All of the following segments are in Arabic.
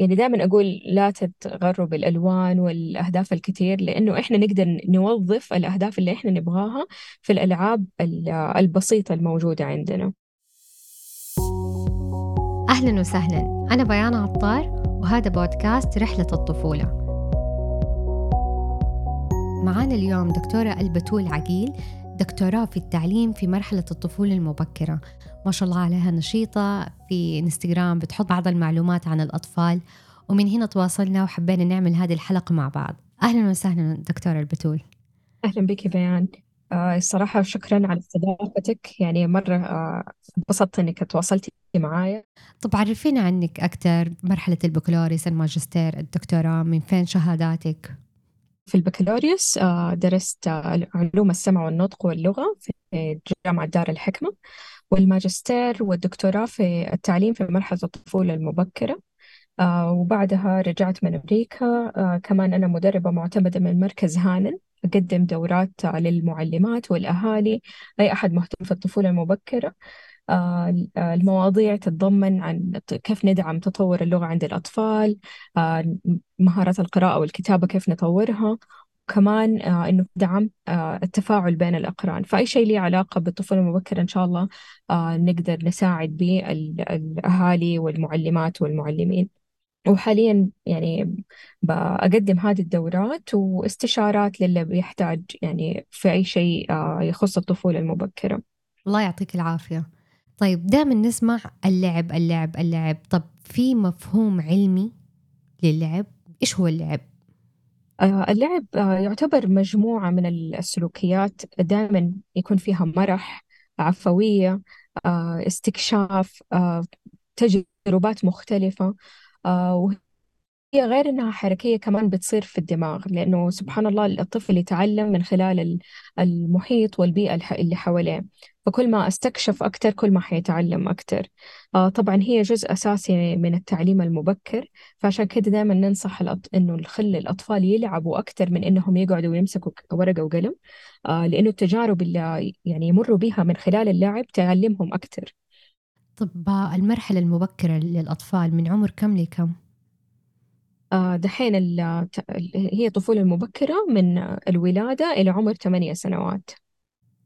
يعني دائما أقول لا تتغروا بالألوان والأهداف الكثير لأنه إحنا نقدر نوظف الأهداف اللي إحنا نبغاها في الألعاب البسيطة الموجودة عندنا. أهلا وسهلا. أنا بيان عطار وهذا بودكاست رحلة الطفولة. معانا اليوم دكتورة ألبتول عقيل دكتوراه في التعليم في مرحلة الطفولة المبكرة. ما شاء الله عليها نشيطة. في إنستغرام بتحط بعض المعلومات عن الأطفال. ومن هنا تواصلنا وحبينا نعمل هذه الحلقة مع بعض. أهلا وسهلا دكتورة البتول. أهلا بك بيان. آه الصراحة شكرا على استضافتك. يعني مرة آه انبسطت إنك تواصلتي معايا. طب عرفينا عنك أكثر مرحلة البكالوريوس الماجستير الدكتوراه من فين شهاداتك؟ في البكالوريوس آه درست علوم السمع والنطق واللغة في جامعة دار الحكمة والماجستير والدكتوراه في التعليم في مرحلة الطفولة المبكرة. آه وبعدها رجعت من أمريكا. آه كمان أنا مدربة معتمدة من مركز هانن أقدم دورات للمعلمات والأهالي أي أحد مهتم في الطفولة المبكرة. المواضيع تتضمن عن كيف ندعم تطور اللغة عند الأطفال آه مهارات القراءة والكتابة كيف نطورها وكمان آه إنه دعم آه التفاعل بين الأقران. فأي شيء له علاقة بالطفولة المبكرة إن شاء الله آه نقدر نساعد به الأهالي والمعلمات والمعلمين. وحاليا يعني بقدم هذه الدورات واستشارات للي بيحتاج يعني في أي شيء يخص الطفولة المبكرة. الله يعطيك العافية. طيب دائما نسمع اللعب اللعب اللعب طب في مفهوم علمي للعب إيش هو اللعب؟ اللعب يعتبر مجموعة من السلوكيات دائما يكون فيها مرح عفوية استكشاف تجربات مختلفة وهي غير إنها حركية كمان بتصير في الدماغ لأنه سبحان الله الطفل يتعلم من خلال المحيط والبيئة اللي حواليه. فكل ما أستكشف أكتر كل ما حيتعلم أكتر. آه طبعا هي جزء أساسي من التعليم المبكر فعشان كده دائما ننصح الأط... إنه نخلي الأطفال يلعبوا أكتر من إنهم يقعدوا ويمسكوا ورقة وقلم. آه لأنه التجارب اللي يعني يمروا بها من خلال اللعب تعلمهم أكتر. طب المرحلة المبكرة للأطفال من عمر كم لكم؟ آه دحين هي الطفولة المبكرة من الولادة إلى عمر ثمانية سنوات.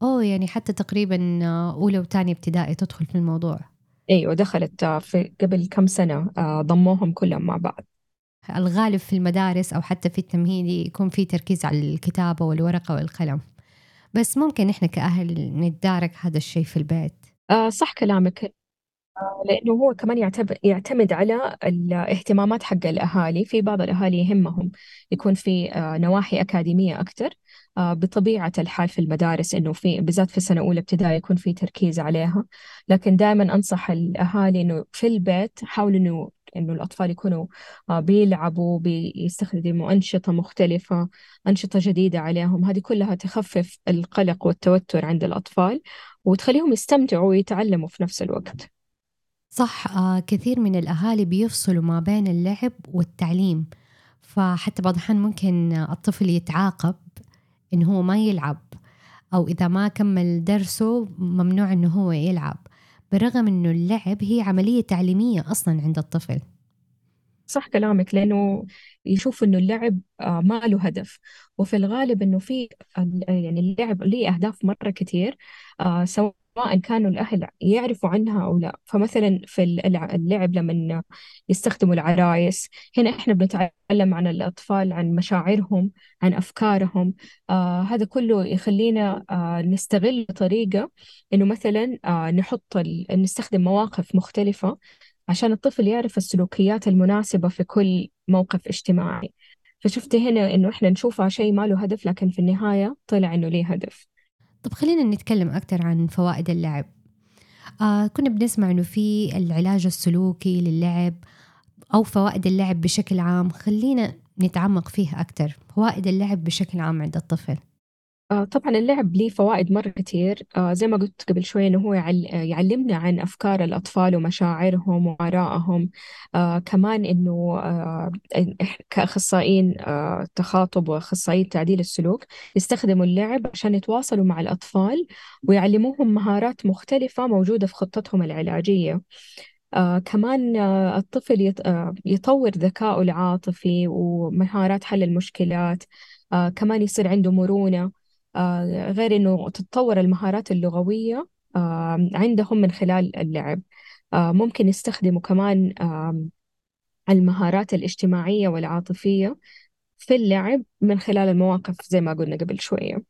أوه يعني حتى تقريبا أولى وثانية ابتدائي تدخل في الموضوع. أيوة دخلت في قبل كم سنة ضموهم كلهم مع بعض. الغالب في المدارس أو حتى في التمهيدي يكون في تركيز على الكتابة والورقة والقلم. بس ممكن إحنا كأهل نتدارك هذا الشيء في البيت. آه صح كلامك. لأنه هو كمان يعتمد على الاهتمامات حق الأهالي. في بعض الأهالي يهمهم يكون في نواحي أكاديمية أكثر بطبيعة الحال في المدارس إنه في بالذات في سنة أولى ابتدائي يكون في تركيز عليها. لكن دائما أنصح الأهالي إنه في البيت حاولوا إنه إنه الأطفال يكونوا بيلعبوا بيستخدموا أنشطة مختلفة أنشطة جديدة عليهم. هذه كلها تخفف القلق والتوتر عند الأطفال وتخليهم يستمتعوا ويتعلموا في نفس الوقت. صح آه كثير من الأهالي بيفصلوا ما بين اللعب والتعليم. فحتى بعض الأحيان ممكن الطفل يتعاقب إنه هو ما يلعب أو إذا ما كمل درسه ممنوع إنه هو يلعب. بالرغم إنه اللعب هي عملية تعليمية أصلا عند الطفل. صح كلامك لأنه يشوف إنه اللعب ما له هدف. وفي الغالب إنه في يعني اللعب له أهداف مرة كتير سواء سواء كانوا الأهل يعرفوا عنها أو لا. فمثلا في اللعب لما يستخدموا العرايس هنا إحنا بنتعلم عن الأطفال عن مشاعرهم عن أفكارهم. آه هذا كله يخلينا آه نستغل طريقة إنه مثلا آه نحط نستخدم مواقف مختلفة عشان الطفل يعرف السلوكيات المناسبة في كل موقف اجتماعي. فشفت هنا إنه إحنا نشوفها شيء ما له هدف لكن في النهاية طلع إنه ليه هدف. طب خلينا نتكلم أكثر عن فوائد اللعب. آه كنا بنسمع إنه في العلاج السلوكي للعب أو فوائد اللعب بشكل عام. خلينا نتعمق فيها أكثر فوائد اللعب بشكل عام عند الطفل. آه طبعا اللعب له فوائد مرة كتير. آه زي ما قلت قبل شوي إنه هو يعل يعلمنا عن أفكار الأطفال ومشاعرهم وآرائهم آه كمان إنه كأخصائيين تخاطب وأخصائيين تعديل السلوك يستخدموا اللعب عشان يتواصلوا مع الأطفال ويعلموهم مهارات مختلفة موجودة في خطتهم العلاجية. آه كمان آه الطفل يط آه يطور ذكائه العاطفي ومهارات حل المشكلات. آه كمان يصير عنده مرونة. غير إنه تتطور المهارات اللغوية آه عندهم من خلال اللعب آه ممكن يستخدموا كمان آه المهارات الاجتماعية والعاطفية في اللعب من خلال المواقف زي ما قلنا قبل شوية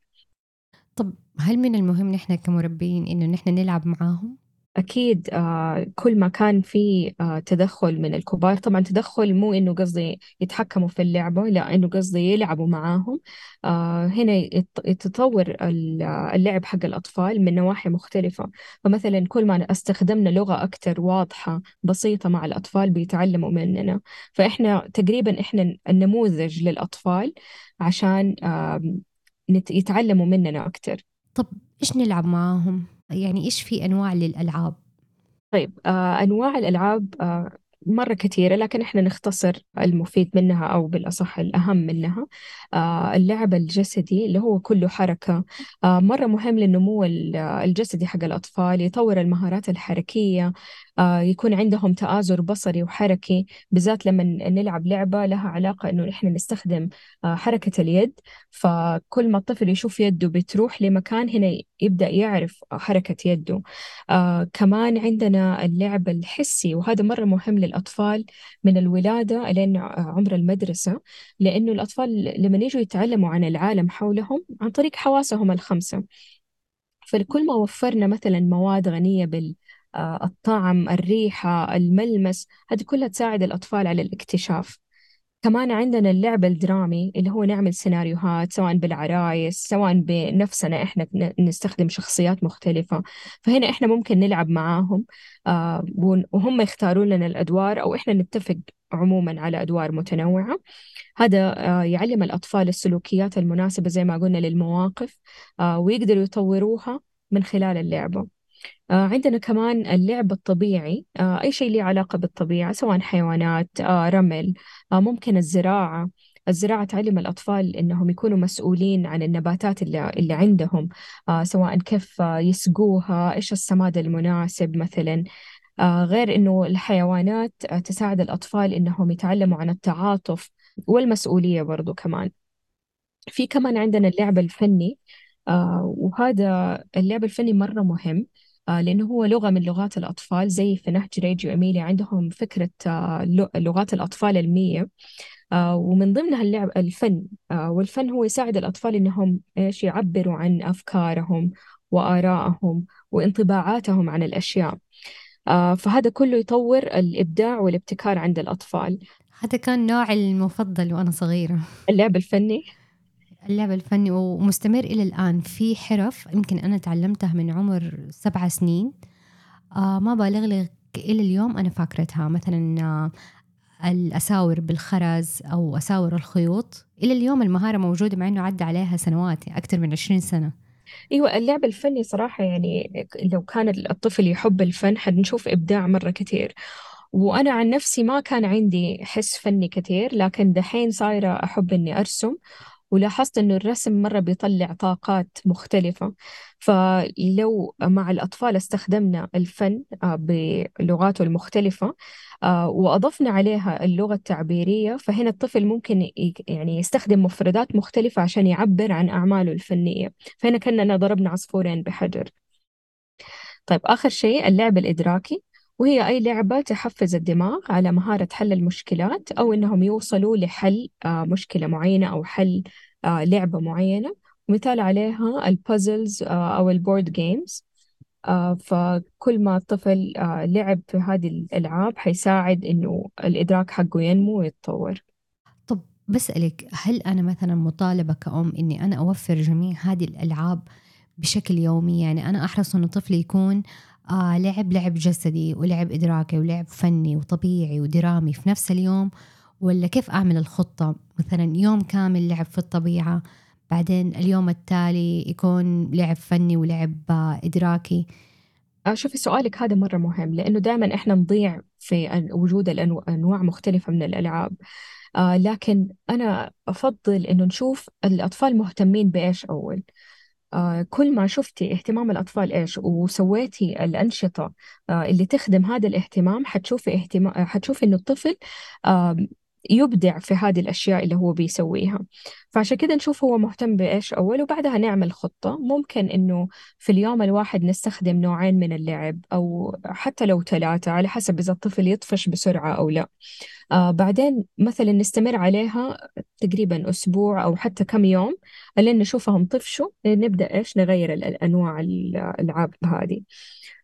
طب هل من المهم نحن كمربين إنه نحن نلعب معاهم؟ أكيد آه كل ما كان في آه تدخل من الكبار طبعا تدخل مو إنه قصدي يتحكموا في اللعبة لا إنه قصدي يلعبوا معاهم. آه هنا يتطور اللعب حق الأطفال من نواحي مختلفة. فمثلا كل ما استخدمنا لغة أكثر واضحة بسيطة مع الأطفال بيتعلموا مننا. فإحنا تقريبا إحنا النموذج للأطفال عشان يتعلموا مننا أكثر طب إيش نلعب معاهم؟ يعني إيش في أنواع للألعاب؟ طيب آه أنواع الألعاب آه مرة كثيرة لكن إحنا نختصر المفيد منها أو بالأصح الأهم منها آه اللعب الجسدي اللي هو كله حركة آه مرة مهم للنمو الجسدي حق الأطفال يطور المهارات الحركية يكون عندهم تآزر بصري وحركي بالذات لما نلعب لعبة لها علاقة إنه إحنا نستخدم آه حركة اليد. فكل ما الطفل يشوف يده بتروح لمكان هنا يبدأ يعرف حركة يده. آه كمان عندنا اللعب الحسي وهذا مرة مهم للأطفال من الولادة لين عمر المدرسة لأنه الأطفال لما يجوا يتعلموا عن العالم حولهم عن طريق حواسهم الخمسة. فكل ما وفرنا مثلا مواد غنية بال الطعم الريحة الملمس هذه كلها تساعد الأطفال على الاكتشاف. كمان عندنا اللعب الدرامي اللي هو نعمل سيناريوهات سواء بالعرايس سواء بنفسنا إحنا نستخدم شخصيات مختلفة. فهنا إحنا ممكن نلعب معاهم آه وهم يختارون لنا الأدوار أو إحنا نتفق عموما على أدوار متنوعة. هذا آه يعلم الأطفال السلوكيات المناسبة زي ما قلنا للمواقف آه ويقدروا يطوروها من خلال اللعبة. آه عندنا كمان اللعب الطبيعي. آه أي شيء له علاقة بالطبيعة سواء حيوانات آه رمل آه ممكن الزراعة. الزراعة تعلم الأطفال إنهم يكونوا مسؤولين عن النباتات اللي, اللي عندهم آه سواء كيف يسقوها إيش السماد المناسب مثلا. آه غير إنه الحيوانات آه تساعد الأطفال إنهم يتعلموا عن التعاطف والمسؤولية برضو كمان. في كمان عندنا اللعب الفني. آه وهذا اللعب الفني مرة مهم. آه لأنه هو لغة من لغات الأطفال زي في نهج ريجيو إميلي عندهم فكرة آه لغات الأطفال المية آه ومن ضمنها اللعب الفن. آه والفن هو يساعد الأطفال إنهم إيش يعبروا عن أفكارهم وآرائهم وانطباعاتهم عن الأشياء. آه فهذا كله يطور الإبداع والابتكار عند الأطفال. هذا كان نوعي المفضل وأنا صغيرة. اللعب الفني؟ اللعب الفني ومستمر إلى الآن. في حرف يمكن أنا تعلمتها من عمر سبع سنين. آه ما بالغ لك إلى اليوم أنا فاكرتها. مثلا آه الأساور بالخرز أو أساور الخيوط. إلى اليوم المهارة موجودة مع أنه عدى عليها سنوات أكثر من عشرين سنة. إيوه اللعب الفني صراحة يعني لو كان الطفل يحب الفن حنشوف إبداع مرة كثير. وأنا عن نفسي ما كان عندي حس فني كثير لكن دحين صايرة أحب إني أرسم. ولاحظت إنه الرسم مرة بيطلع طاقات مختلفة. فلو مع الأطفال استخدمنا الفن بلغاته المختلفة وأضفنا عليها اللغة التعبيرية فهنا الطفل ممكن يعني يستخدم مفردات مختلفة عشان يعبر عن أعماله الفنية. فهنا كأننا ضربنا عصفورين بحجر. طيب آخر شيء اللعب الإدراكي. وهي أي لعبة تحفز الدماغ على مهارة حل المشكلات أو إنهم يوصلوا لحل مشكلة معينة أو حل لعبة معينة. مثال عليها ال puzzles أو ال board games فكل ما الطفل لعب في هذه الألعاب حيساعد إنه الإدراك حقه ينمو ويتطور. طب بسألك هل أنا مثلا مطالبة كأم إني أنا أوفر جميع هذه الألعاب بشكل يومي؟ يعني أنا أحرص إنه طفلي يكون آه لعب لعب جسدي ولعب إدراكي ولعب فني وطبيعي ودرامي في نفس اليوم. ولا كيف أعمل الخطة؟ مثلا يوم كامل لعب في الطبيعة بعدين اليوم التالي يكون لعب فني ولعب إدراكي. شوفي سؤالك هذا مرة مهم لأنه دائما إحنا نضيع في وجود أنواع مختلفة من الألعاب. آه لكن أنا أفضل إنه نشوف الأطفال مهتمين بإيش أول؟ آه، كل ما شفتي اهتمام الأطفال إيش؟ وسويتي الأنشطة آه، اللي تخدم هذا الاهتمام حتشوفي اهتمام حتشوفي إنه الطفل يبدع في هذه الأشياء اللي هو بيسويها. فعشان كده نشوف هو مهتم بإيش أول وبعدها نعمل خطة. ممكن إنه في اليوم الواحد نستخدم نوعين من اللعب أو حتى لو ثلاثة على حسب إذا الطفل يطفش بسرعة أو لا. آه بعدين مثلا نستمر عليها تقريبا أسبوع أو حتى كم يوم لين نشوفهم طفشوا نبدأ إيش؟ نغير الأنواع الألعاب هذه.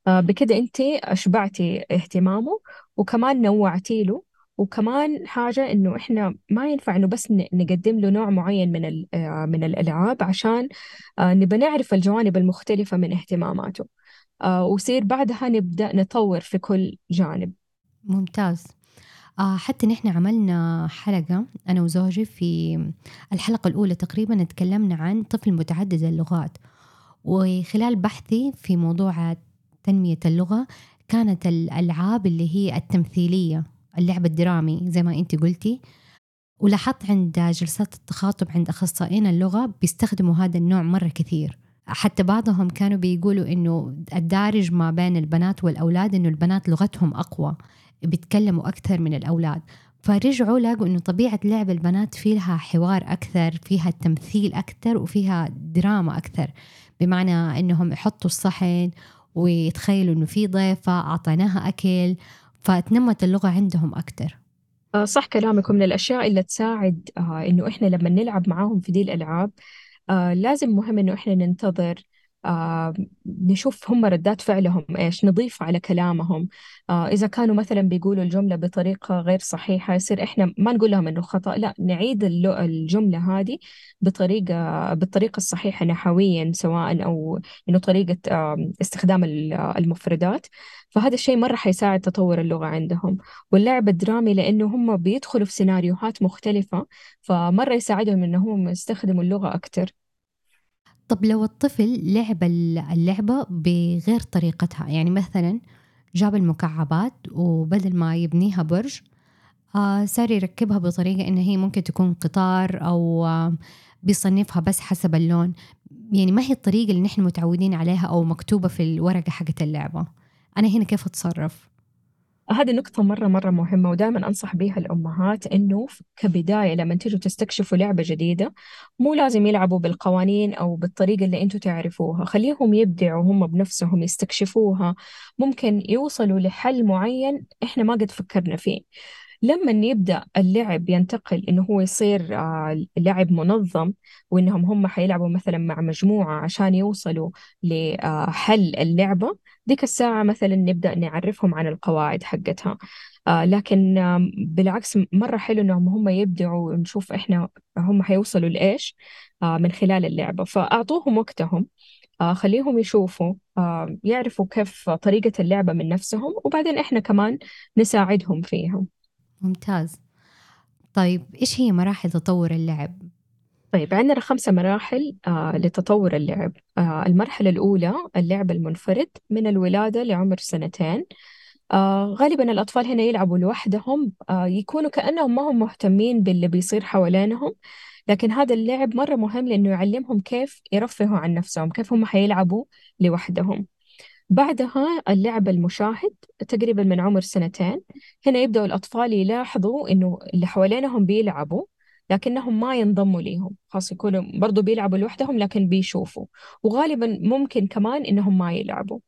آه بكده أنت أشبعتي اهتمامه وكمان نوعتي له. وكمان حاجة إنه إحنا ما ينفع إنه بس نقدم له نوع معين من آه، من الألعاب عشان آه، نبى نعرف الجوانب المختلفة من اهتماماته. آه، ويصير بعدها نبدأ نطور في كل جانب. ممتاز. حتى نحن عملنا حلقة أنا وزوجي في الحلقة الأولى تقريبا تكلمنا عن طفل متعدد اللغات. وخلال بحثي في موضوع تنمية اللغة كانت الألعاب اللي هي التمثيلية. اللعب الدرامي زي ما أنت قلتي. ولاحظت عند جلسات التخاطب عند أخصائيين اللغة بيستخدموا هذا النوع مرة كثير. حتى بعضهم كانوا بيقولوا إنه الدارج ما بين البنات والأولاد إنه البنات لغتهم أقوى بيتكلموا أكثر من الأولاد. فرجعوا لقوا إنه طبيعة لعب البنات فيها حوار أكثر فيها تمثيل أكثر وفيها دراما أكثر. بمعنى إنهم يحطوا الصحن ويتخيلوا إنه في ضيفة أعطيناها أكل فتنمت اللغة عندهم أكثر آه، صح كلامك من الأشياء اللي تساعد آه، إنه إحنا لما نلعب معاهم في دي الألعاب آه لازم مهم إنه إحنا ننتظر آه نشوف هم ردات فعلهم إيش نضيف على كلامهم. آه إذا كانوا مثلا بيقولوا الجملة بطريقة غير صحيحة يصير إحنا ما نقول لهم إنه خطأ لا نعيد الجملة هذه بطريقة بالطريقة الصحيحة نحويا سواء أو إنه طريقة آه استخدام المفردات. فهذا الشيء مرة حيساعد تطور اللغة عندهم. واللعب الدرامي لأنه هم بيدخلوا في سيناريوهات مختلفة فمرة يساعدهم إنهم يستخدموا اللغة أكتر. طب لو الطفل لعب اللعبة بغير طريقتها يعني مثلا جاب المكعبات وبدل ما يبنيها برج آه صار يركبها بطريقة إن هي ممكن تكون قطار أو آه بيصنفها بس حسب اللون. يعني ما هي الطريقة اللي نحن متعودين عليها أو مكتوبة في الورقة حقت اللعبة؟ أنا هنا كيف أتصرف؟ هذه نقطة مرة مرة مهمة ودائما أنصح بها الأمهات إنه كبداية لما تيجوا تستكشفوا لعبة جديدة مو لازم يلعبوا بالقوانين أو بالطريقة اللي أنتوا تعرفوها. خليهم يبدعوا هم بنفسهم يستكشفوها. ممكن يوصلوا لحل معين إحنا ما قد فكرنا فيه. لما يبدأ اللعب ينتقل إنه هو يصير آه، لعب منظم وإنهم هم حيلعبوا مثلا مع مجموعة عشان يوصلوا لحل اللعبة ديك الساعة مثلا نبدأ نعرفهم عن القواعد حقتها. آه لكن آه بالعكس مرة حلو إنهم هم يبدعوا ونشوف إحنا هم حيوصلوا لإيش آه من خلال اللعبة. فأعطوهم وقتهم آه خليهم يشوفوا آه يعرفوا كيف طريقة اللعبة من نفسهم وبعدين إحنا كمان نساعدهم فيها. ممتاز. طيب إيش هي مراحل تطور اللعب؟ طيب عندنا خمسة مراحل آه لتطور اللعب. آه المرحلة الأولى اللعب المنفرد من الولادة لعمر سنتين. آه غالبا الأطفال هنا يلعبوا لوحدهم. آه يكونوا كأنهم ما هم مهتمين باللي بيصير حوالينهم. لكن هذا اللعب مرة مهم لأنه يعلمهم كيف يرفهوا عن نفسهم كيف هم حيلعبوا لوحدهم. بعدها اللعب المشاهد تقريبا من عمر سنتين. هنا يبدأوا الأطفال يلاحظوا إنه اللي حوالينهم بيلعبوا لكنهم ما ينضموا ليهم. خاص يكونوا برضو بيلعبوا لوحدهم لكن بيشوفوا. وغالبا ممكن كمان إنهم ما يلعبوا.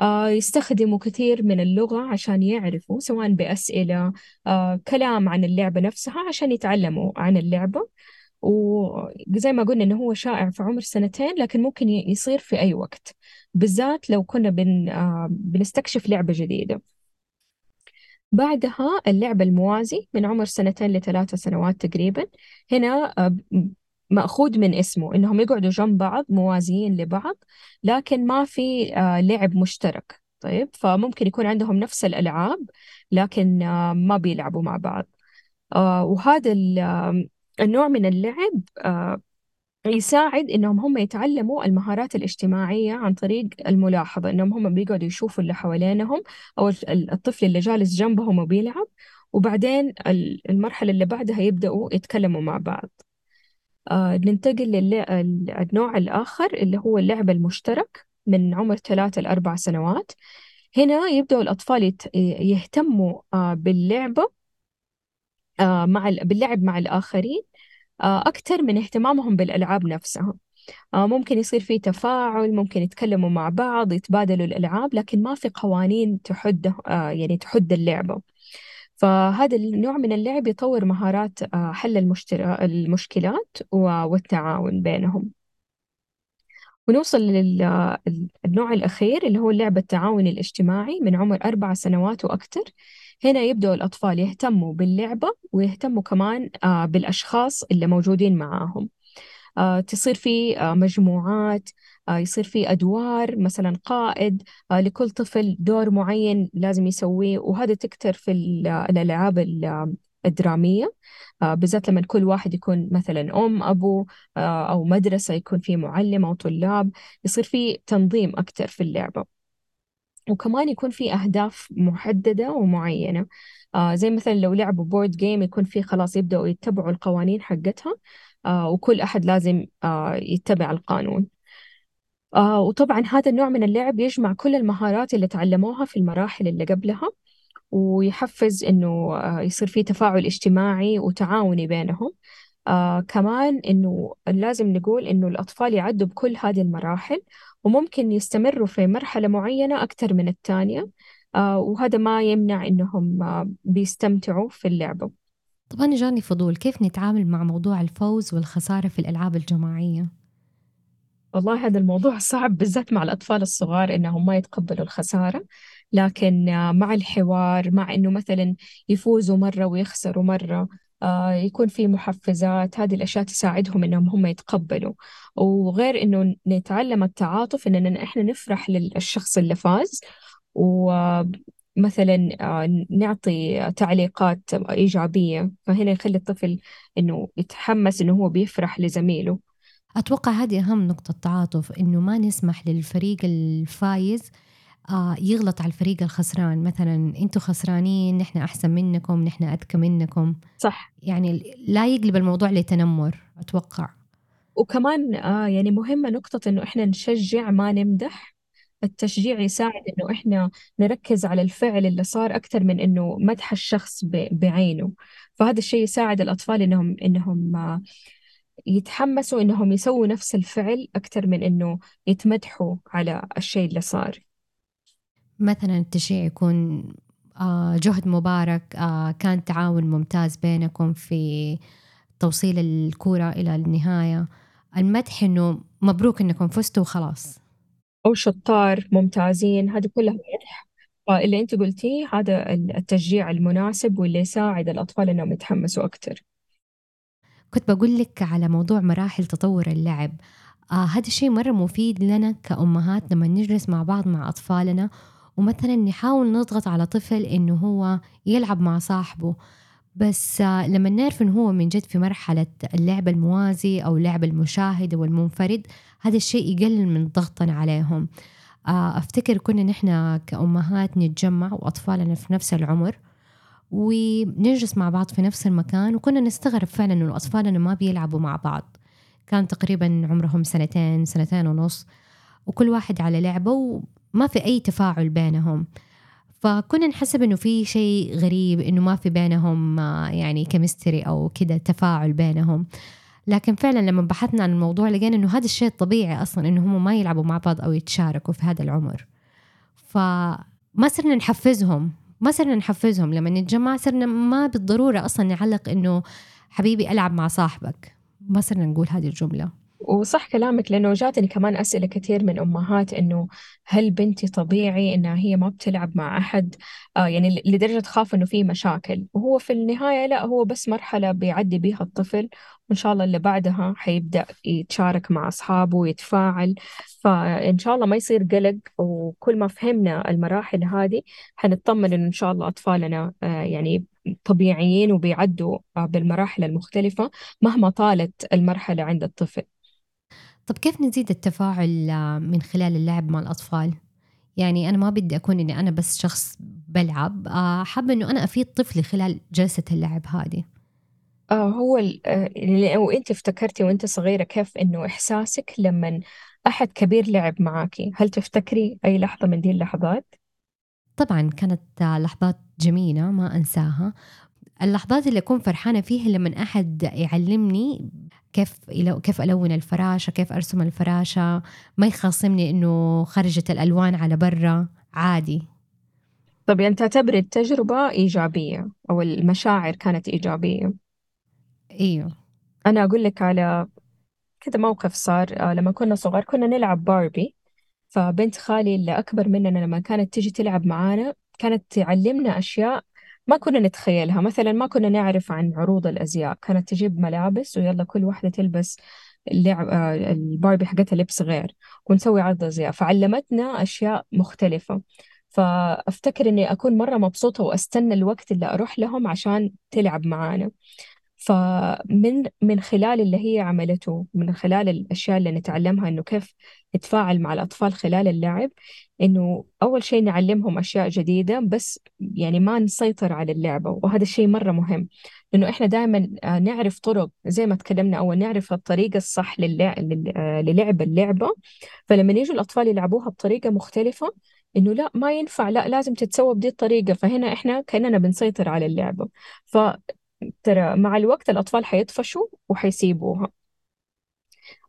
آه يستخدموا كثير من اللغة عشان يعرفوا سواء بأسئلة آه كلام عن اللعبة نفسها عشان يتعلموا عن اللعبة. وزي ما قلنا إنه هو شائع في عمر سنتين لكن ممكن يصير في أي وقت. بالذات لو كنا بن آه بنستكشف لعبة جديدة. بعدها اللعب الموازي من عمر سنتين لثلاثة سنوات تقريبا. هنا آه، مأخوذ من اسمه إنهم يقعدوا جنب بعض موازيين لبعض لكن ما في آه، لعب مشترك. طيب فممكن يكون عندهم نفس الألعاب لكن ما بيلعبوا مع بعض. وهذا النوع من اللعب يساعد إنهم هم يتعلموا المهارات الاجتماعية عن طريق الملاحظة إنهم هم بيقعدوا يشوفوا اللي حوالينهم أو الطفل اللي جالس جنبهم وبيلعب وبعدين المرحلة اللي بعدها يبدأوا يتكلموا مع بعض. آه ننتقل للنوع الآخر اللي هو اللعب المشترك من عمر ثلاثة لأربع سنوات. هنا يبدأوا الأطفال يهتموا آه باللعبة آه مع باللعب مع الآخرين آه أكثر من اهتمامهم بالألعاب نفسها. آه ممكن يصير في تفاعل ممكن يتكلموا مع بعض يتبادلوا الألعاب لكن ما في قوانين تحد آه يعني تحد اللعبة. فهذا النوع من اللعب يطور مهارات آه حل المشكلات والتعاون بينهم. ونوصل للنوع الأخير اللي هو اللعب التعاوني الاجتماعي من عمر أربع سنوات وأكثر. هنا يبدأ الأطفال يهتموا باللعبة ويهتموا كمان آه، بالأشخاص اللي موجودين معاهم. آه، تصير في آه، مجموعات يصير في أدوار مثلا قائد لكل طفل دور معين لازم يسويه وهذا تكتر في الألعاب الدرامية بالذات لما كل واحد يكون مثلا أم أبو أو مدرسة يكون في معلم أو طلاب يصير في تنظيم أكتر في اللعبة. وكمان يكون في أهداف محددة ومعينة. آه زي مثلا لو لعبوا بورد جيم يكون في خلاص يبدأوا يتبعوا القوانين حقتها آه وكل أحد لازم آه يتبع القانون. آه وطبعا هذا النوع من اللعب يجمع كل المهارات اللي تعلموها في المراحل اللي قبلها. ويحفز إنه آه يصير في تفاعل اجتماعي وتعاوني بينهم. آه كمان إنه لازم نقول إنه الأطفال يعدوا بكل هذه المراحل وممكن يستمروا في مرحلة معينة أكثر من الثانية. آه وهذا ما يمنع إنهم آه بيستمتعوا في اللعبة. طب أنا جاني فضول كيف نتعامل مع موضوع الفوز والخسارة في الألعاب الجماعية؟ والله هذا الموضوع صعب بالذات مع الأطفال الصغار إنهم ما يتقبلوا الخسارة. لكن آه، مع الحوار مع إنه مثلا يفوزوا مرة ويخسروا مرة آه، يكون في محفزات هذه الأشياء تساعدهم إنهم هم يتقبلوا. وغير إنه نتعلم التعاطف إننا إحنا نفرح للشخص اللي فاز. ومثلا آه، نعطي تعليقات إيجابية. فهنا يخلي الطفل إنه يتحمس إنه هو بيفرح لزميله. أتوقع هذه أهم نقطة تعاطف إنه ما نسمح للفريق الفايز آه يغلط على الفريق الخسران. مثلا أنتم خسرانين نحن أحسن منكم نحن أذكى منكم. صح. يعني لا يقلب الموضوع لتنمر أتوقع. وكمان آه يعني مهمة نقطة إنه إحنا نشجع ما نمدح. التشجيع يساعد إنه إحنا نركز على الفعل اللي صار أكثر من إنه مدح الشخص بعينه. فهذا الشيء يساعد الأطفال إنهم إنهم آه يتحمسوا إنهم يسووا نفس الفعل أكثر من إنه يتمدحوا على الشيء اللي صار. مثلا التشجيع يكون آه، جهد مبارك آه، كان تعاون ممتاز بينكم في توصيل الكورة إلى النهاية. المدح إنه مبروك إنكم فزتوا وخلاص. أو شطار ممتازين. هذه كلها مدح. فاللي أنت قلتيه هذا التشجيع المناسب واللي يساعد الأطفال إنهم يتحمسوا أكثر كنت بقول لك على موضوع مراحل تطور اللعب. آه هذا الشيء مرة مفيد لنا كأمهات لما نجلس مع بعض مع أطفالنا ومثلا نحاول نضغط على طفل إنه هو يلعب مع صاحبه بس لما نعرف إنه هو من جد في مرحلة اللعب الموازي أو لعب المشاهد والمنفرد هذا الشيء يقلل من ضغطنا عليهم. أفتكر كنا نحن كأمهات نتجمع وأطفالنا في نفس العمر ونجلس مع بعض في نفس المكان وكنا نستغرب فعلا إنه أطفالنا ما بيلعبوا مع بعض. كان تقريبا عمرهم سنتين سنتين ونص وكل واحد على لعبة ما في أي تفاعل بينهم. فكنا نحسب إنه في شيء غريب إنه ما في بينهم آه، يعني كمستري أو كده تفاعل بينهم. لكن فعلا لما بحثنا عن الموضوع لقينا إنه هذا الشيء الطبيعي أصلا إنه هم ما يلعبوا مع بعض أو يتشاركوا في هذا العمر. فما صرنا نحفزهم ما صرنا نحفزهم. لما نتجمع صرنا ما بالضرورة أصلا نعلق إنه حبيبي ألعب مع صاحبك. ما صرنا نقول هذه الجملة. وصح كلامك لأنه جاتني كمان أسئلة كثير من أمهات إنه هل بنتي طبيعي إنها هي ما بتلعب مع أحد؟ آه يعني لدرجة تخاف إنه في مشاكل. وهو في النهاية لا هو بس مرحلة بيعدي بيها الطفل وإن شاء الله اللي بعدها حيبدأ يتشارك مع أصحابه ويتفاعل. فإن شاء الله ما يصير قلق وكل ما فهمنا المراحل هذه حنطمن إنه إن شاء الله أطفالنا آه يعني طبيعيين وبيعدوا آه بالمراحل المختلفة مهما طالت المرحلة عند الطفل. طب كيف نزيد التفاعل آه، من خلال اللعب مع الأطفال؟ يعني أنا ما بدي أكون إني أنا بس شخص بلعب آه، حابة إنه أنا أفيد طفلي خلال جلسة اللعب هذه آه هو ال- آه، وأنت افتكرتي وأنت صغيرة كيف إنه إحساسك لما أحد كبير لعب معاكي هل تفتكري أي لحظة من دي اللحظات؟ طبعا كانت لحظات جميلة ما أنساها اللحظات اللي أكون فرحانة فيها لما أحد يعلمني كيف كيف ألون الفراشة كيف أرسم الفراشة ما يخاصمني إنه خرجت الألوان على برا عادي. طب يعني تعتبري التجربة إيجابية أو المشاعر كانت إيجابية؟ أيوه. أنا أقول لك على كذا موقف صار آه، لما كنا صغار كنا نلعب باربي فبنت خالي اللي أكبر مننا لما كانت تيجي تلعب معانا كانت تعلمنا أشياء ما كنا نتخيلها. مثلا ما كنا نعرف عن عروض الأزياء. كانت تجيب ملابس ويلا كل واحدة تلبس اللعب آه، الباربي حقتها لبس غير ونسوي عرض أزياء. فعلمتنا أشياء مختلفة. فأفتكر إني أكون مرة مبسوطة وأستنى الوقت اللي أروح لهم عشان تلعب معانا. فمن من خلال اللي هي عملته من خلال الأشياء اللي نتعلمها إنه كيف نتفاعل مع الأطفال خلال اللعب إنه أول شيء نعلمهم أشياء جديدة بس يعني ما نسيطر على اللعبة وهذا الشيء مرة مهم. لأنه إحنا دائما نعرف طرق زي ما تكلمنا أول نعرف الطريقة الصح للع... لل- آه، للعب اللعبة. فلما يجوا الأطفال يلعبوها بطريقة مختلفة إنه لا ما ينفع لا لازم تتسوى بدي الطريقة. فهنا إحنا كأننا بنسيطر على اللعبة. ف ترى مع الوقت الأطفال حيطفشوا وحيسيبوها.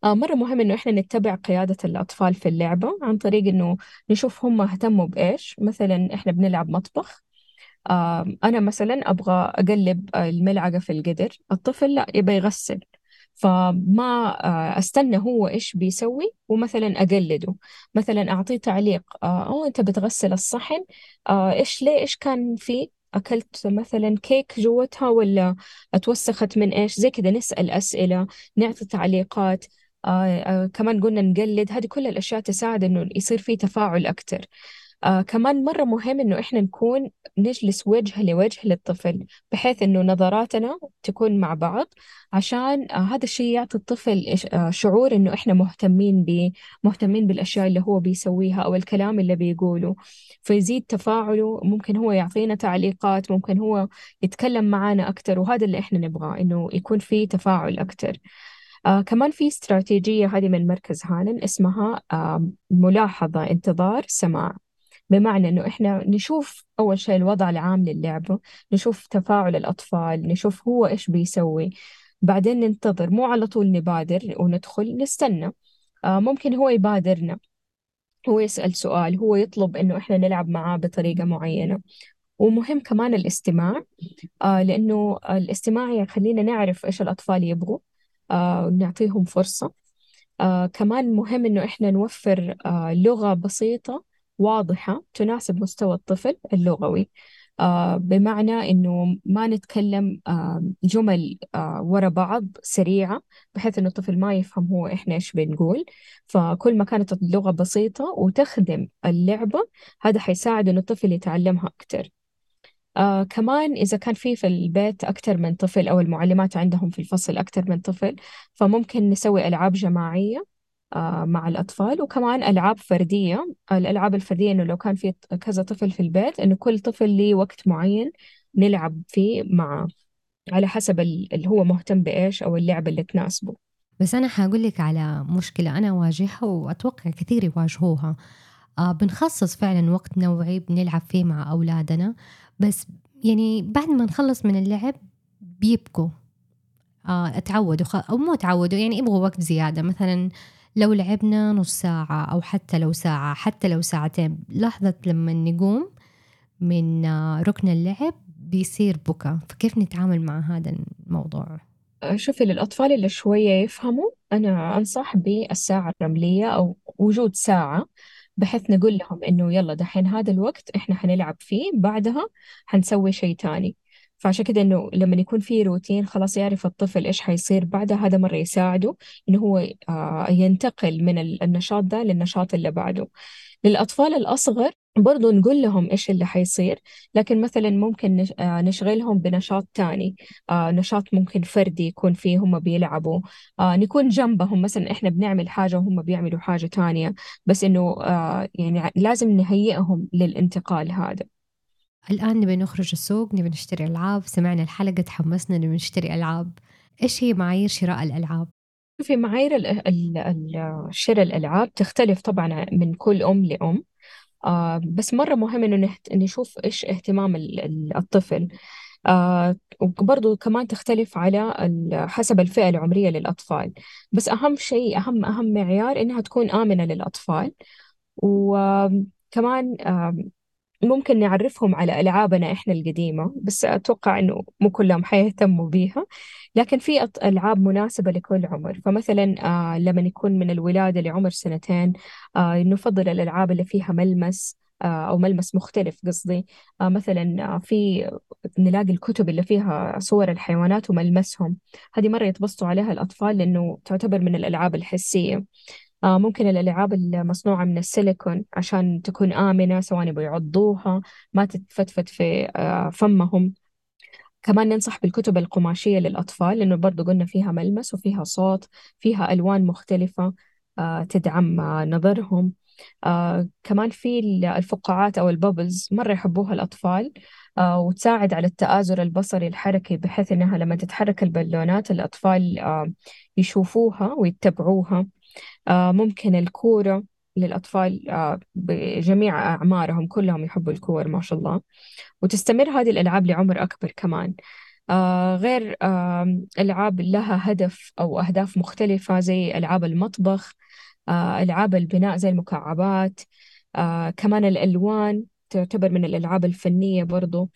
آه مرة مهم إنه إحنا نتبع قيادة الأطفال في اللعبة عن طريق إنه نشوف هم اهتموا بإيش. مثلا إحنا بنلعب مطبخ. أنا مثلا أبغى أقلب الملعقة في القدر. الطفل لا يبغى يغسل. فما آه أستنى هو إيش بيسوي ومثلا أقلده. مثلا أعطيه تعليق. آه أو أنت بتغسل الصحن. إيش ليه؟ إيش كان فيه؟ أكلت مثلا كيك جوتها ولا أتوسخت من إيش؟ زي كذا نسأل أسئلة نعطي تعليقات آه آه كمان قلنا نقلد. هذه كل الأشياء تساعد إنه يصير في تفاعل أكتر. آه كمان مرة مهم إنه إحنا نكون نجلس وجه لوجه للطفل بحيث إنه نظراتنا تكون مع بعض عشان آه هذا الشيء يعطي الطفل آه شعور إنه إحنا مهتمين به مهتمين بالأشياء اللي هو بيسويها أو الكلام اللي بيقوله. فيزيد تفاعله ممكن هو يعطينا تعليقات ممكن هو يتكلم معانا أكتر وهذا اللي إحنا نبغاه إنه يكون في تفاعل أكتر. آه كمان في استراتيجية هذه من مركز هانن اسمها آه ملاحظة انتظار سماع. بمعنى إنه إحنا نشوف أول شيء الوضع العام للعبة نشوف تفاعل الأطفال نشوف هو إيش بيسوي. بعدين ننتظر مو على طول نبادر وندخل نستنى. آه ممكن هو يبادرنا هو يسأل سؤال هو يطلب إنه إحنا نلعب معاه بطريقة معينة. ومهم كمان الاستماع آه لأنه الاستماع يخلينا نعرف إيش الأطفال يبغوا آه ونعطيهم فرصة. آه كمان مهم إنه إحنا نوفر آه لغة بسيطة واضحة تناسب مستوى الطفل اللغوي. آه بمعنى إنه ما نتكلم آه جمل آه ورا بعض سريعة بحيث إنه الطفل ما يفهم هو إحنا إيش بنقول. فكل ما كانت اللغة بسيطة وتخدم اللعبة هذا حيساعد إنه الطفل يتعلمها أكتر. آه كمان إذا كان في في البيت أكثر من طفل أو المعلمات عندهم في الفصل أكثر من طفل فممكن نسوي ألعاب جماعية. مع الأطفال وكمان ألعاب فردية. الألعاب الفردية إنه لو كان في كذا طفل في البيت إنه كل طفل ليه وقت معين نلعب فيه معه على حسب ال- اللي هو مهتم بإيش أو اللعبة اللي تناسبه. بس أنا حقول لك على مشكلة أنا أواجهها وأتوقع كثير يواجهوها. آه بنخصص فعلا وقت نوعي بنلعب فيه مع أولادنا بس يعني بعد ما نخلص من اللعب بيبكوا آه اتعودوا خ... أو مو تعودوا يعني يبغوا وقت زيادة. مثلا لو لعبنا نص ساعة أو حتى لو ساعة حتى لو ساعتين. لحظة لما نقوم من آه ركن اللعب بيصير بكى فكيف نتعامل مع هذا الموضوع؟ شوفي للأطفال اللي شوية يفهموا أنا أنصح بالساعة الرملية أو وجود ساعة بحيث نقول لهم إنه يلا دحين هذا الوقت إحنا حنلعب فيه بعدها حنسوي شيء تاني. فعشان كده إنه لما يكون في روتين خلاص يعرف الطفل إيش حيصير بعدها هذا مرة يساعده إنه هو آه، ينتقل من ال- النشاط ده للنشاط اللي بعده. للأطفال الأصغر برضو نقول لهم إيش اللي حيصير لكن مثلا ممكن آه، نشغلهم بنشاط تاني آه نشاط ممكن فردي يكون فيه هم بيلعبوا نكون جنبهم. مثلا إحنا بنعمل حاجة وهم بيعملوا حاجة تانية بس إنه يعني لازم نهيئهم للانتقال هذا. الآن نبي نخرج السوق نبي نشتري ألعاب. سمعنا الحلقة تحمسنا نبي نشتري ألعاب. إيش هي معايير شراء الألعاب؟ في معايير شراء الألعاب تختلف طبعا من كل أم لأم. آه بس مرة مهم إنه نشوف إيش اهتمام الطفل. آه وبرضو كمان تختلف على حسب الفئة العمرية للأطفال. بس أهم شيء أهم أهم معيار إنها تكون آمنة للأطفال. وكمان آه ممكن نعرفهم على ألعابنا إحنا القديمة بس أتوقع إنه مو كلهم حيهتموا بيها. لكن في ألعاب مناسبة لكل عمر. فمثلا آه لما يكون من الولادة لعمر سنتين آه نفضل الألعاب اللي فيها ملمس آه أو ملمس مختلف قصدي. آه مثلا آه في نلاقي الكتب اللي فيها صور الحيوانات وملمسهم. هذه مرة يتبسطوا عليها الأطفال لأنه تعتبر من الألعاب الحسية. ممكن الألعاب المصنوعة من السيليكون عشان تكون آمنة سواء يبغوا يعضوها ما تتفتفت في آه فمهم. كمان ننصح بالكتب القماشية للأطفال لأنه برضو قلنا فيها ملمس وفيها صوت فيها ألوان مختلفة آه تدعم آه نظرهم. آه كمان في الفقاعات أو البابلز مرة يحبوها الأطفال آه وتساعد على التآزر البصري الحركي بحيث إنها لما تتحرك البالونات الأطفال آه يشوفوها ويتبعوها. آه ممكن الكورة للأطفال آه بجميع أعمارهم كلهم يحبوا الكور ما شاء الله. وتستمر هذه الألعاب لعمر أكبر كمان. آه غير آه ألعاب لها هدف أو أهداف مختلفة زي ألعاب المطبخ آه ألعاب البناء زي المكعبات آه كمان الألوان. تعتبر من الألعاب الفنية برضو.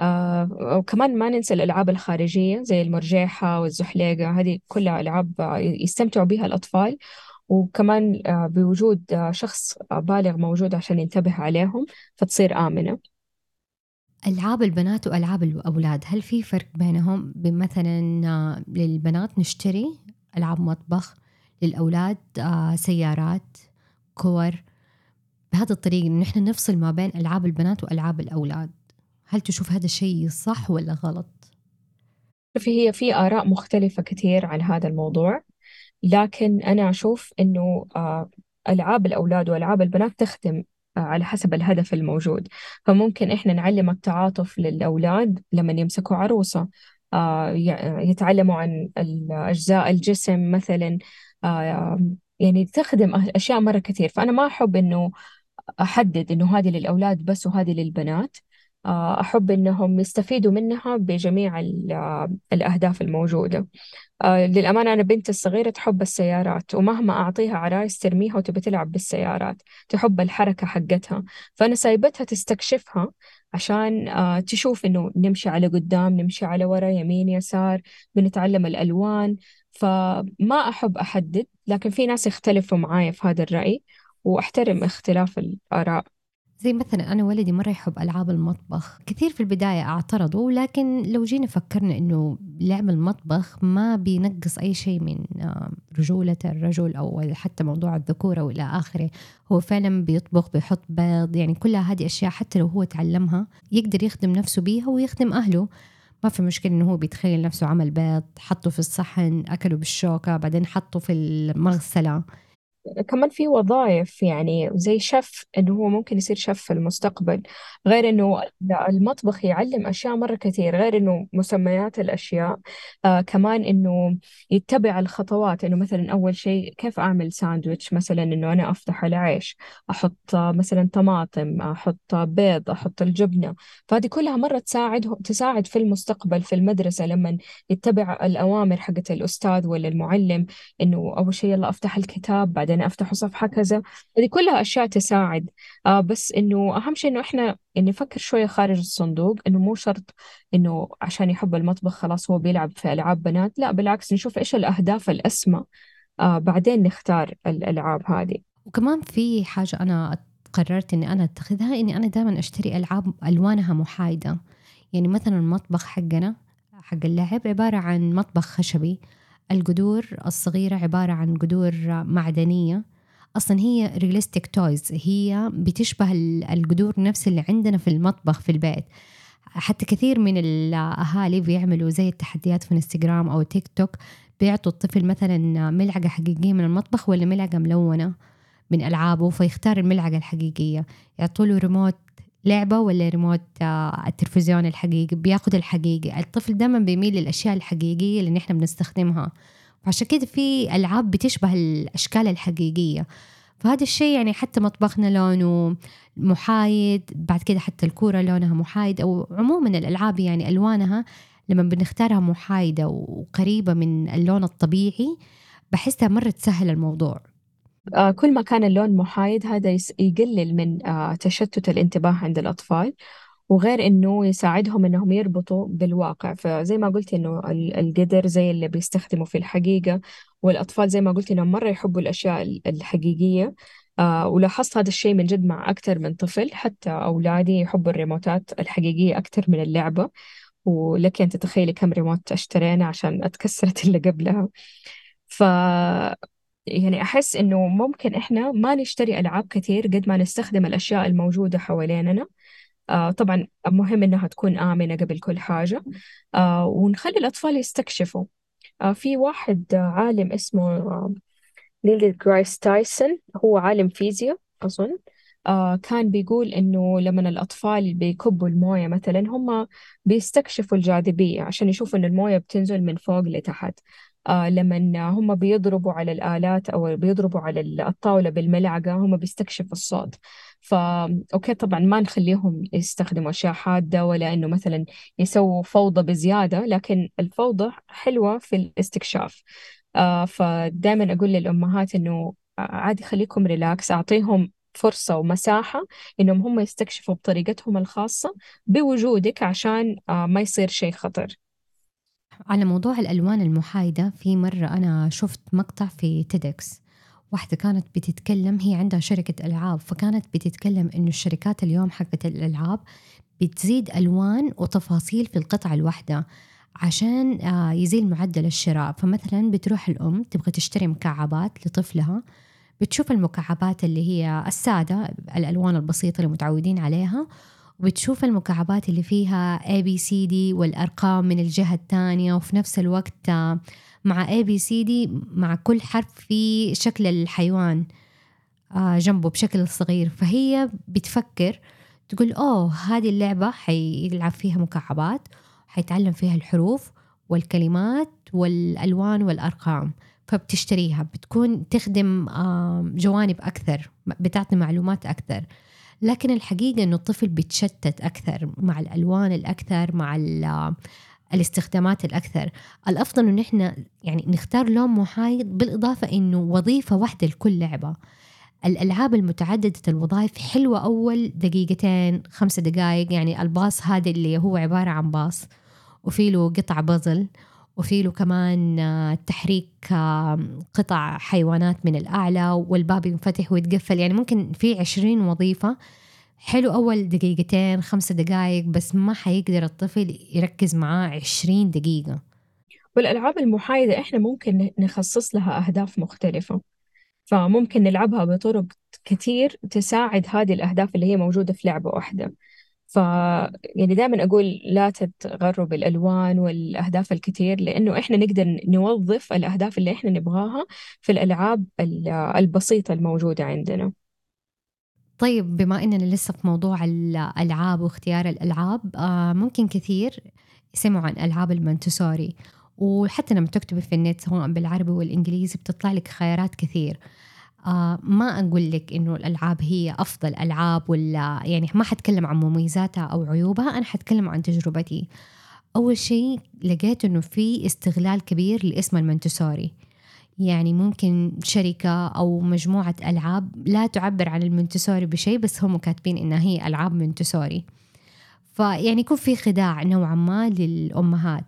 آه وكمان ما ننسى الألعاب الخارجية زي المرجيحة والزحليقة هذه كلها ألعاب يستمتعوا بها الأطفال. وكمان آه، بوجود آه، شخص بالغ موجود عشان ينتبه عليهم فتصير آمنة. ألعاب البنات وألعاب الأولاد هل في فرق بينهم؟ مثلا آه، للبنات نشتري ألعاب مطبخ للأولاد سيارات كور بهذا الطريقة إن إحنا نفصل ما بين ألعاب البنات وألعاب الأولاد. هل تشوف هذا الشيء صح ولا غلط؟ شوفي هي في آراء مختلفة كثير عن هذا الموضوع لكن أنا أشوف إنه آه، ألعاب الأولاد وألعاب البنات تخدم آه، على حسب الهدف الموجود. فممكن إحنا نعلم التعاطف للأولاد لما يمسكوا عروسة آه، يتعلموا عن أجزاء الجسم مثلا يعني تخدم أشياء مرة كثير. فأنا ما أحب إنه أحدد إنه هذه للأولاد بس وهذه للبنات. أحب إنهم يستفيدوا منها بجميع الأهداف الموجودة. آه للأمانة أنا بنتي الصغيرة تحب السيارات ومهما أعطيها عرايس ترميها وتبي تلعب بالسيارات تحب الحركة حقتها. فأنا سايبتها تستكشفها عشان آه تشوف إنه نمشي على قدام نمشي على ورا يمين يسار بنتعلم الألوان. فما أحب أحدد لكن في ناس يختلفوا معايا في هذا الرأي. وأحترم اختلاف الآراء. زي مثلا أنا ولدي مرة يحب ألعاب المطبخ. كثير في البداية أعترضوا لكن لو جينا فكرنا إنه لعب المطبخ ما بينقص أي شيء من آه، رجولة الرجل أو حتى موضوع الذكورة وإلى آخره. هو فعلا بيطبخ بيحط بيض يعني كلها هذه أشياء حتى لو هو تعلمها يقدر يخدم نفسه بيها ويخدم أهله. ما في مشكلة إنه هو بيتخيل نفسه عمل بيض حطه في الصحن أكله بالشوكة بعدين حطه في المغسلة. كمان في وظائف يعني زي شف إنه هو ممكن يصير شف في المستقبل غير إنه المطبخ يعلم أشياء مرة كثير غير إنه مسميات الأشياء آه كمان إنه يتبع الخطوات إنه مثلا أول شيء كيف أعمل ساندويتش؟ مثلا إنه أنا أفتح العيش أحط مثلا طماطم أحط بيض أحط الجبنة. فهذه كلها مرة تساعد تساعد في المستقبل في المدرسة لما يتبع الأوامر حقت الأستاذ ولا المعلم إنه أول شيء يلا أفتح الكتاب بعدين أنا أفتح صفحة كذا. هذه كلها أشياء تساعد. آه بس إنه أهم شيء إنه إحنا نفكر شوية خارج الصندوق. إنه مو شرط إنه عشان يحب المطبخ خلاص هو بيلعب في ألعاب بنات. لا بالعكس نشوف إيش الأهداف الأسمى. آه بعدين نختار الألعاب هذه. وكمان في حاجة أنا قررت إني أنا أتخذها إني أنا دائما أشتري ألعاب ألوانها محايدة. يعني مثلا المطبخ حقنا حق اللعب عبارة عن مطبخ خشبي. القدور الصغيرة عبارة عن قدور معدنية. أصلا هي realistic toys هي بتشبه القدور نفس اللي عندنا في المطبخ في البيت. حتى كثير من الأهالي بيعملوا زي التحديات في إنستغرام أو تيك توك بيعطوا الطفل مثلا ملعقة حقيقية من المطبخ ولا ملعقة ملونة من ألعابه فيختار الملعقة الحقيقية. يعطوا له ريموت لعبة ولا ريموت آه، التلفزيون الحقيقي؟ بياخد الحقيقي. الطفل دائما بيميل للأشياء الحقيقية اللي نحن بنستخدمها. عشان كده في ألعاب بتشبه الأشكال الحقيقية. فهذا الشيء يعني حتى مطبخنا لونه محايد بعد كده حتى الكورة لونها محايد أو عموما الألعاب يعني ألوانها لما بنختارها محايدة وقريبة من اللون الطبيعي بحسها مرة تسهل الموضوع. آه، كل ما كان اللون محايد هذا يقلل من آه، تشتت الانتباه عند الأطفال وغير إنه يساعدهم إنهم يربطوا بالواقع. فزي ما قلت إنه القدر زي اللي بيستخدموا في الحقيقة والأطفال زي ما قلت إنهم مرة يحبوا الأشياء الحقيقية آه ولاحظت هذا الشيء من جد مع أكثر من طفل. حتى أولادي يحبوا الريموتات الحقيقية أكثر من اللعبة. ولك أن تتخيلي كم ريموت اشترينا عشان أتكسرت اللي قبلها. ف يعني أحس إنه ممكن إحنا ما نشتري ألعاب كثير قد ما نستخدم الأشياء الموجودة حواليننا. آه طبعا مهم إنها تكون آمنة قبل كل حاجة. آه ونخلي الأطفال يستكشفوا. آه في واحد عالم اسمه آه Neil deGrasse Tyson هو عالم فيزياء أظن. آه كان بيقول إنه لما الأطفال بيكبوا الموية مثلا هم بيستكشفوا الجاذبية عشان يشوفوا إن الموية بتنزل من فوق لتحت. آه لما هم بيضربوا على الآلات أو بيضربوا على الطاولة بالملعقة هم بيستكشفوا الصوت. ف okay طبعا ما نخليهم يستخدموا أشياء حادة ولا إنه مثلا يسووا فوضى بزيادة لكن الفوضى حلوة في الاستكشاف. آه فدائما أقول للأمهات إنه عادي خليكم relax أعطيهم فرصة ومساحة إنهم هم يستكشفوا بطريقتهم الخاصة بوجودك عشان آه ما يصير شيء خطر. على موضوع الألوان المحايدة في مرة أنا شفت مقطع في TEDx واحدة كانت بتتكلم هي عندها شركة ألعاب فكانت بتتكلم إنه الشركات اليوم حقت الألعاب بتزيد ألوان وتفاصيل في القطعة الواحدة عشان آه، يزيل معدل الشراء. فمثلا بتروح الأم تبغى تشتري مكعبات لطفلها بتشوف المكعبات اللي هي السادة الألوان البسيطة اللي متعودين عليها وبتشوف المكعبات اللي فيها A B C D والأرقام من الجهة الثانية وفي نفس الوقت آه، مع A B C D مع كل حرف في شكل الحيوان آه، جنبه بشكل صغير. فهي بتفكر تقول أوه هذه اللعبة حيلعب فيها مكعبات حيتعلم فيها الحروف والكلمات والألوان والأرقام. فبتشتريها بتكون تخدم جوانب أكثر بتعطي معلومات أكثر. لكن الحقيقة أنه الطفل بيتشتت أكثر مع الألوان الأكثر مع الاستخدامات الأكثر. الأفضل أنه نحن يعني نختار لون محايد بالإضافة أنه وظيفة واحدة لكل لعبة. الألعاب المتعددة الوظائف حلوة أول دقيقتين خمسة دقائق يعني الباص هذا اللي هو عبارة عن باص وفي له قطع بازل. وفي له كمان آه، تحريك قطع حيوانات من الأعلى والباب ينفتح ويتقفل. يعني ممكن في عشرين وظيفة. حلو أول دقيقتين خمسة دقائق بس ما حيقدر الطفل يركز معاه عشرين دقيقة. والألعاب المحايدة إحنا ممكن نخصص لها أهداف مختلفة. فممكن نلعبها بطرق كتير تساعد هذه الأهداف اللي هي موجودة في لعبة واحدة. ف يعني دائما أقول لا تتغروا بالألوان والأهداف الكتير لأنه إحنا نقدر نوظف الأهداف اللي إحنا نبغاها في الألعاب البسيطة الموجودة عندنا. طيب بما إننا لسه في موضوع الألعاب واختيار الألعاب آه ممكن كثير يسمعوا عن ألعاب المنتسوري وحتى لما تكتبي في النت سواء بالعربي والإنجليزي بتطلع لك خيارات كثير. آه ما أقول لك إنه الألعاب هي أفضل ألعاب ولا يعني ما حتكلم عن مميزاتها أو عيوبها أنا حتكلم عن تجربتي. أول شيء لقيت إنه في استغلال كبير لاسم المنتسوري يعني ممكن شركة أو مجموعة ألعاب لا تعبر عن المنتسوري بشيء بس هم كاتبين إنها هي ألعاب منتسوري فيعني يكون في خداع نوعا ما للأمهات.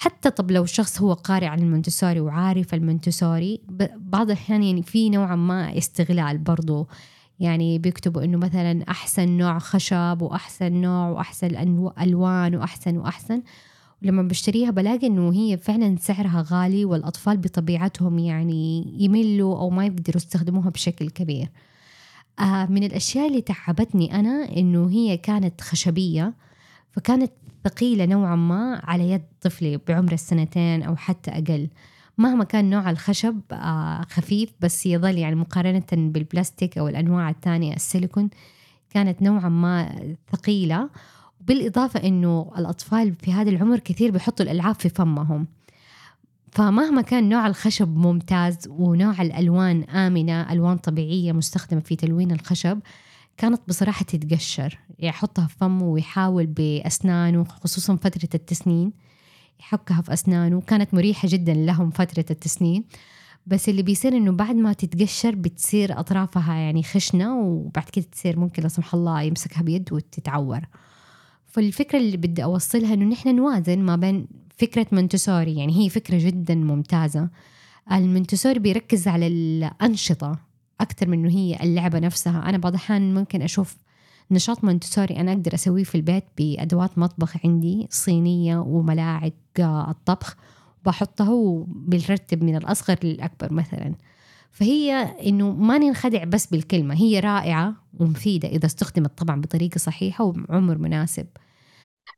حتى طب لو الشخص هو قارئ عن المونتسوري وعارف المونتسوري بعض الأحيان يعني في نوعا ما استغلال برضو. يعني بيكتبوا إنه مثلا أحسن نوع خشب وأحسن نوع وأحسن ألوان وأحسن وأحسن. ولما بشتريها بلاقي إنه هي فعلا سعرها غالي والأطفال بطبيعتهم يعني يملوا أو ما يقدروا يستخدموها بشكل كبير. آه من الأشياء اللي تعبتني أنا إنه هي كانت خشبية فكانت ثقيلة نوعا ما على يد طفلي بعمر السنتين أو حتى أقل. مهما كان نوع الخشب آه، خفيف بس يظل يعني مقارنة بالبلاستيك أو الأنواع الثانية السيليكون كانت نوعا ما ثقيلة. بالإضافة أنه الأطفال في هذا العمر كثير بيحطوا الألعاب في فمهم. فمهما كان نوع الخشب ممتاز ونوع الألوان آمنة ألوان طبيعية مستخدمة في تلوين الخشب كانت بصراحة تتقشر. يحطها في فمه ويحاول بأسنانه خصوصا فترة التسنين. يحكها في أسنانه. كانت مريحة جدا لهم فترة التسنين. بس اللي بيصير إنه بعد ما تتقشر بتصير أطرافها يعني خشنة وبعد كده تصير ممكن لا سمح الله يمسكها بيد وتتعور. فالفكرة اللي بدي أوصلها إنه نحن نوازن ما بين فكرة منتسوري يعني هي فكرة جدا ممتازة. المنتسوري بيركز على الأنشطة. أكثر من إنه هي اللعبة نفسها. أنا بعض الأحيان ممكن أشوف نشاط مونتسوري أنا أقدر أسويه في البيت بأدوات مطبخ عندي صينية وملاعق الطبخ بحطها وبنرتب من الأصغر للأكبر مثلا. فهي إنه ما ننخدع بس بالكلمة هي رائعة ومفيدة إذا استخدمت طبعا بطريقة صحيحة وعمر مناسب.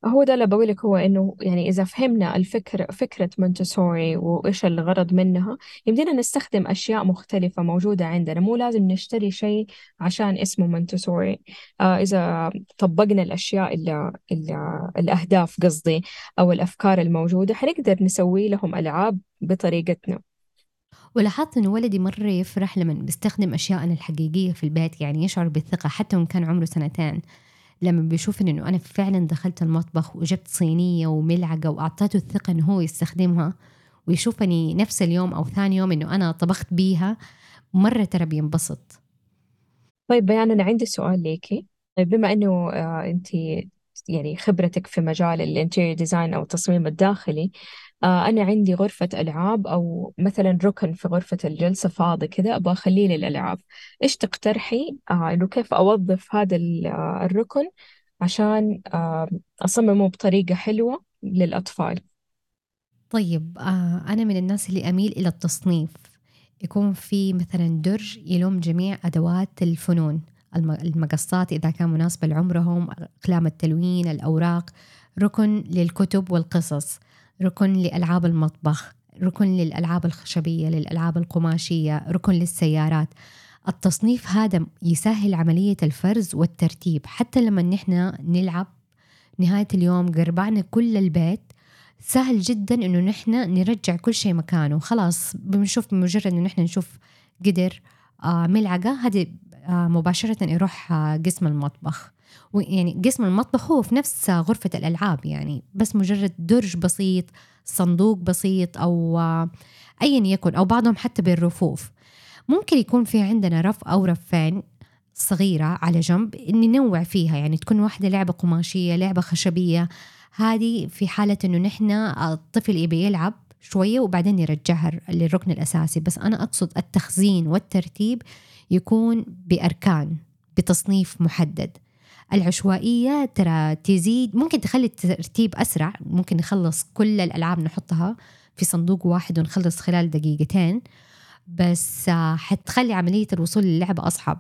هو ده اللي بقول هو إنه يعني إذا فهمنا الفكرة فكرة مونتسوري وإيش الغرض منها يمدينا نستخدم أشياء مختلفة موجودة عندنا. مو لازم نشتري شيء عشان اسمه مونتسوري آه إذا طبقنا الأشياء اللي, اللي الأهداف قصدي أو الأفكار الموجودة حنقدر نسوي لهم ألعاب بطريقتنا. ولاحظت إنه ولدي مرة يفرح لما بيستخدم اشياءنا الحقيقية في البيت يعني يشعر بالثقة حتى وإن كان عمره سنتين. لما بيشوف إنه أنا فعلا دخلت المطبخ وجبت صينية وملعقة وأعطيته الثقة إنه هو يستخدمها ويشوفني نفس اليوم أو ثاني يوم إنه أنا طبخت بيها مرة ترى بينبسط. طيب بيان أنا عندي سؤال ليكي طيب بما إنه آه انت يعني خبرتك في مجال ال interior design أو التصميم الداخلي أنا عندي غرفة ألعاب أو مثلا ركن في غرفة الجلسة فاضي كذا أبغى أخليه للألعاب. إيش تقترحي؟ آه إنه كيف أوظف هذا آه، الركن عشان آه أصممه بطريقة حلوة للأطفال. طيب آه أنا من الناس اللي أميل إلى التصنيف. يكون في مثلا درج يلوم جميع أدوات الفنون المقصات إذا كان مناسبة لعمرهم أقلام التلوين الأوراق ركن للكتب والقصص. ركن لألعاب المطبخ ركن للألعاب الخشبية للألعاب القماشية ركن للسيارات. التصنيف هذا يسهل عملية الفرز والترتيب. حتى لما نحن نلعب نهاية اليوم قربعنا كل البيت سهل جدا إنه نحن نرجع كل شيء مكانه. خلاص بنشوف بمجرد إنه نحن نشوف قدر آه ملعقة هذه آه مباشرة يروح آه قسم المطبخ. يعني قسم المطبخ هو في نفس غرفة الألعاب يعني بس مجرد درج بسيط صندوق بسيط أو أيا يكن أو بعضهم حتى بالرفوف. ممكن يكون في عندنا رف أو رفين صغيرة على جنب ننوع فيها يعني تكون واحدة لعبة قماشية لعبة خشبية. هذه في حالة إنه نحن الطفل يبي يلعب شوية وبعدين يرجعها للركن الأساسي. بس أنا أقصد التخزين والترتيب يكون بأركان بتصنيف محدد. العشوائية ترى تزيد ممكن تخلي الترتيب أسرع ممكن نخلص كل الألعاب نحطها في صندوق واحد ونخلص خلال دقيقتين بس حتخلي عملية الوصول للعبة أصعب.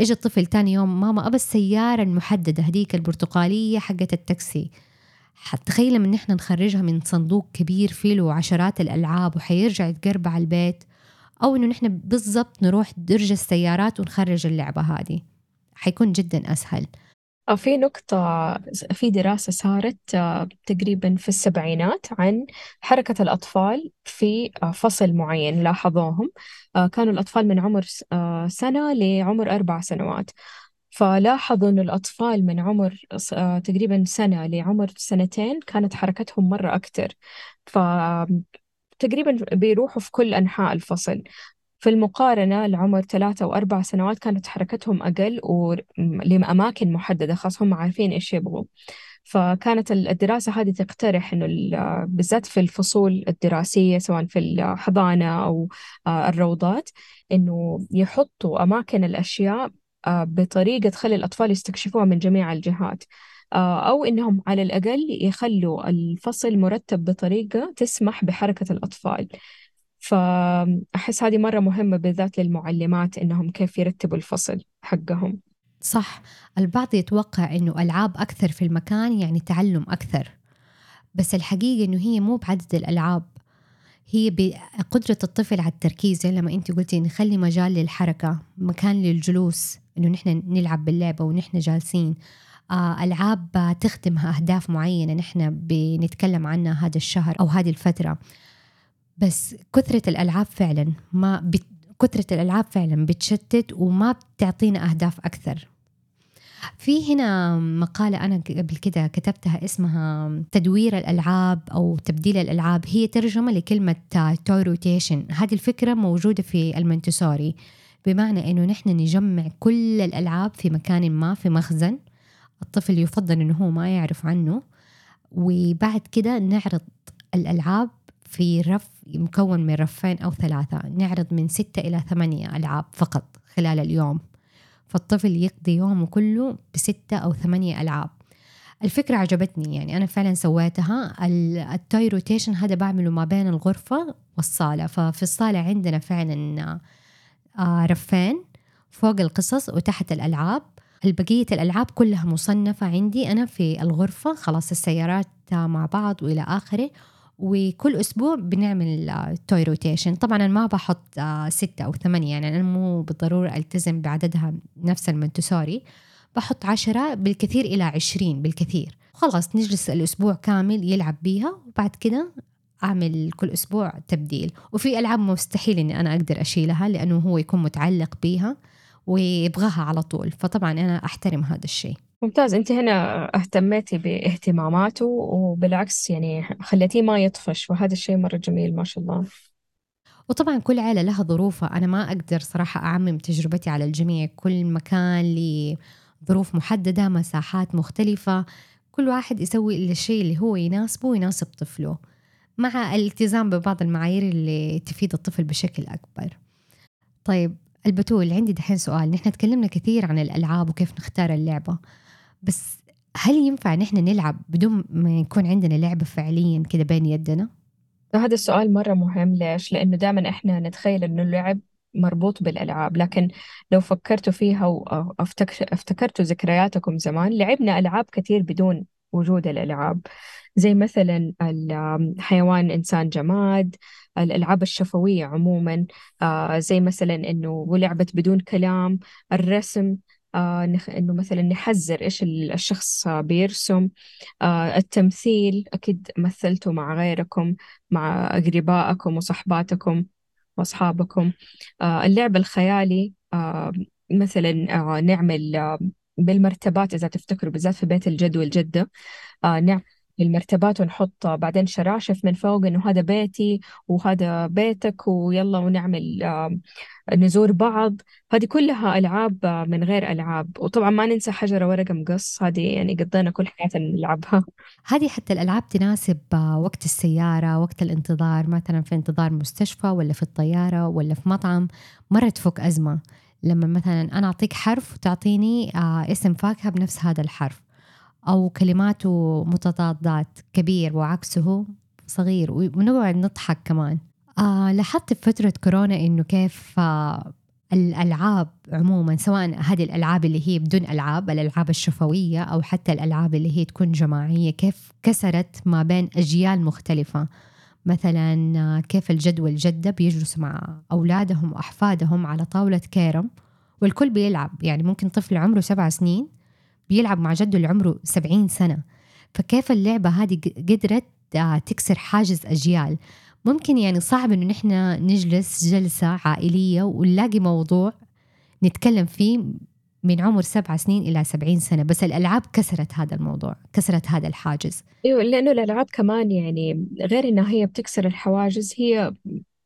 اجى الطفل تاني يوم ماما أبى السيارة المحددة هديك البرتقالية حقت التاكسي. تخيل لما نحن نخرجها من صندوق كبير فيه له عشرات الألعاب وحيرجع يتقرب على البيت أو إنه نحن بالضبط نروح درج السيارات ونخرج اللعبة هذه. حيكون جدا أسهل. في نقطة في دراسة صارت آه، تقريبا في السبعينات عن حركة الأطفال في آه، فصل معين لاحظوهم. آه، كانوا الأطفال من عمر سنة لعمر أربع سنوات. فلاحظوا أن الأطفال من عمر تقريبا سنة لعمر سنتين كانت حركتهم مرة أكتر. فتقريبا بيروحوا في كل أنحاء الفصل. في المقارنة لعمر ثلاثة وأربع سنوات كانت حركتهم أقل ولأماكن محددة خاص هم عارفين إيش يبغوا. فكانت الدراسة هذه تقترح إنه بالذات في الفصول الدراسية سواء في الحضانة أو آه، الروضات إنه يحطوا أماكن الأشياء آه، بطريقة تخلي الأطفال يستكشفوها من جميع الجهات. آه، أو إنهم على الأقل يخلوا الفصل مرتب بطريقة تسمح بحركة الأطفال. فأحس هذه مرة مهمة بالذات للمعلمات إنهم كيف يرتبوا الفصل حقهم. صح البعض يتوقع إنه ألعاب أكثر في المكان يعني تعلم أكثر بس الحقيقة إنه هي مو بعدد الألعاب هي بقدرة الطفل على التركيز لما أنت قلتي نخلي مجال للحركة مكان للجلوس إنه نحن نلعب باللعبة ونحن جالسين. آه، ألعاب تخدم أهداف معينة نحن بنتكلم عنها هذا الشهر أو هذه الفترة. بس كثرة الألعاب فعلا ما بت... كثرة الألعاب فعلا بتشتت وما بتعطينا أهداف أكثر. في هنا مقالة أنا قبل كده كتبتها اسمها تدوير الألعاب أو تبديل الألعاب. هي ترجمة لكلمة توي روتيشن هذه الفكرة موجودة في المنتسوري بمعنى أنه نحن نجمع كل الألعاب في مكان ما في مخزن. الطفل يفضل أنه هو ما يعرف عنه. وبعد كده نعرض الألعاب في رف مكون من رفين أو ثلاثة. نعرض من ستة إلى ثمانية ألعاب فقط خلال اليوم. فالطفل يقضي يومه كله بستة أو ثمانية ألعاب. الفكرة عجبتني يعني أنا فعلا سويتها. التوي روتيشن هذا بعمله ما بين الغرفة والصالة. ففي الصالة عندنا فعلا آه، رفين فوق القصص وتحت الألعاب. البقية الألعاب كلها مصنفة عندي أنا في الغرفة. خلاص السيارات مع بعض وإلى آخره. وكل أسبوع بنعمل توي روتيشن طبعا أنا ما بحط آه، ستة أو ثمانية يعني أنا مو بالضرورة ألتزم بعددها نفس المنتسوري بحط عشرة بالكثير إلى عشرين بالكثير. خلاص نجلس الأسبوع كامل يلعب بيها وبعد كده أعمل كل أسبوع تبديل. وفي ألعاب مستحيل إني أنا أقدر أشيلها لأنه هو يكون متعلق بيها ويبغاها على طول. فطبعا أنا أحترم هذا الشيء. ممتاز. أنت هنا اهتميتي باهتماماته وبالعكس يعني خليتيه ما يطفش وهذا الشيء مرة جميل ما شاء الله. وطبعا كل عائلة لها ظروفها. أنا ما أقدر صراحة أعمم تجربتي على الجميع. كل مكان لظروف محددة مساحات مختلفة. كل واحد يسوي الشيء اللي هو يناسبه ويناسب طفله مع الالتزام ببعض المعايير اللي تفيد الطفل بشكل أكبر. طيب البتول عندي دحين سؤال. نحن تكلمنا كثير عن الألعاب وكيف نختار اللعبة. بس هل ينفع نحن نلعب بدون ما يكون عندنا لعبة فعليا كده بين يدنا؟ هذا السؤال مرة مهم. ليش؟ لأنه دائما إحنا نتخيل إنه اللعب مربوط بالألعاب. لكن لو فكرتوا فيها وافتكرتوا ذكرياتكم زمان لعبنا ألعاب كثير بدون وجود الألعاب. زي مثلا الحيوان إنسان جماد الألعاب الشفوية عموما. آه، زي مثلا إنه لعبة بدون كلام. الرسم آه إنه مثلا نحذر إيش الشخص بيرسم. آه التمثيل أكيد مثلتوا مع غيركم مع أقربائكم وصحباتكم وأصحابكم. آه اللعب الخيالي آه مثلا آه نعمل آه بالمرتبات إذا تفتكروا بالذات في بيت الجد والجدة. آه نعمل المرتبات ونحط بعدين شراشف من فوق إنه هذا بيتي وهذا بيتك ويلا ونعمل نزور بعض. هذه كلها ألعاب من غير ألعاب. وطبعا ما ننسى حجره ورقة مقص. هذه يعني قضينا كل حياتنا نلعبها. هذه حتى الألعاب تناسب وقت السيارة وقت الانتظار. مثلا في انتظار مستشفى ولا في الطيارة ولا في مطعم مرة تفك أزمة. لما مثلا أنا أعطيك حرف وتعطيني آه، اسم فاكهة بنفس هذا الحرف. أو كلماته متضادات كبير وعكسه صغير. ونقعد نضحك كمان. آه لاحظت في فترة كورونا إنه كيف آه الألعاب عموما سواء هذه الألعاب اللي هي بدون ألعاب الألعاب الشفوية أو حتى الألعاب اللي هي تكون جماعية كيف كسرت ما بين أجيال مختلفة. مثلا آه، كيف الجد والجدة بيجلسوا مع أولادهم وأحفادهم على طاولة كيرم والكل بيلعب. يعني ممكن طفل عمره سبع سنين بيلعب مع جده اللي عمره 70 سنة. فكيف اللعبة هذه قدرت آه، تكسر حاجز أجيال؟ ممكن يعني صعب إنه نحن نجلس جلسة عائلية ونلاقي موضوع نتكلم فيه من عمر سبع سنين إلى سبعين سنة بس الألعاب كسرت هذا الموضوع كسرت هذا الحاجز. أيوة لأنه الألعاب كمان يعني غير إنها هي بتكسر الحواجز هي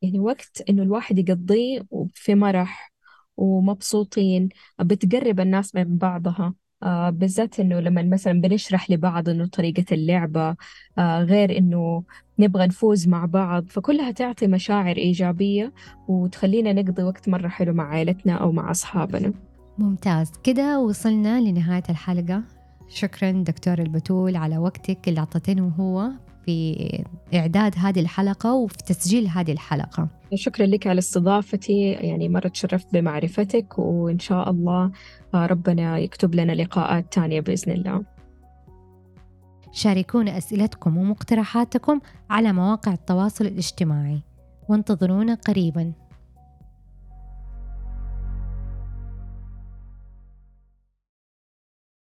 يعني وقت إنه الواحد يقضيه في مرح ومبسوطين بتقرب الناس من بعضها. آه بالذات إنه لما مثلا بنشرح لبعض إنه طريقة اللعبة آه غير إنه نبغى نفوز مع بعض فكلها تعطي مشاعر إيجابية وتخلينا نقضي وقت مرة حلو مع عائلتنا أو مع أصحابنا. ممتاز. كده وصلنا لنهاية الحلقة. شكرا دكتور البتول على وقتك اللي أعطيتنه هو في إعداد هذه الحلقة وفي تسجيل هذه الحلقة. شكرا لك على استضافتي. يعني مرة تشرفت بمعرفتك وإن شاء الله ربنا يكتب لنا لقاءات تانية بإذن الله. شاركونا أسئلتكم ومقترحاتكم على مواقع التواصل الاجتماعي. وانتظرونا قريباً.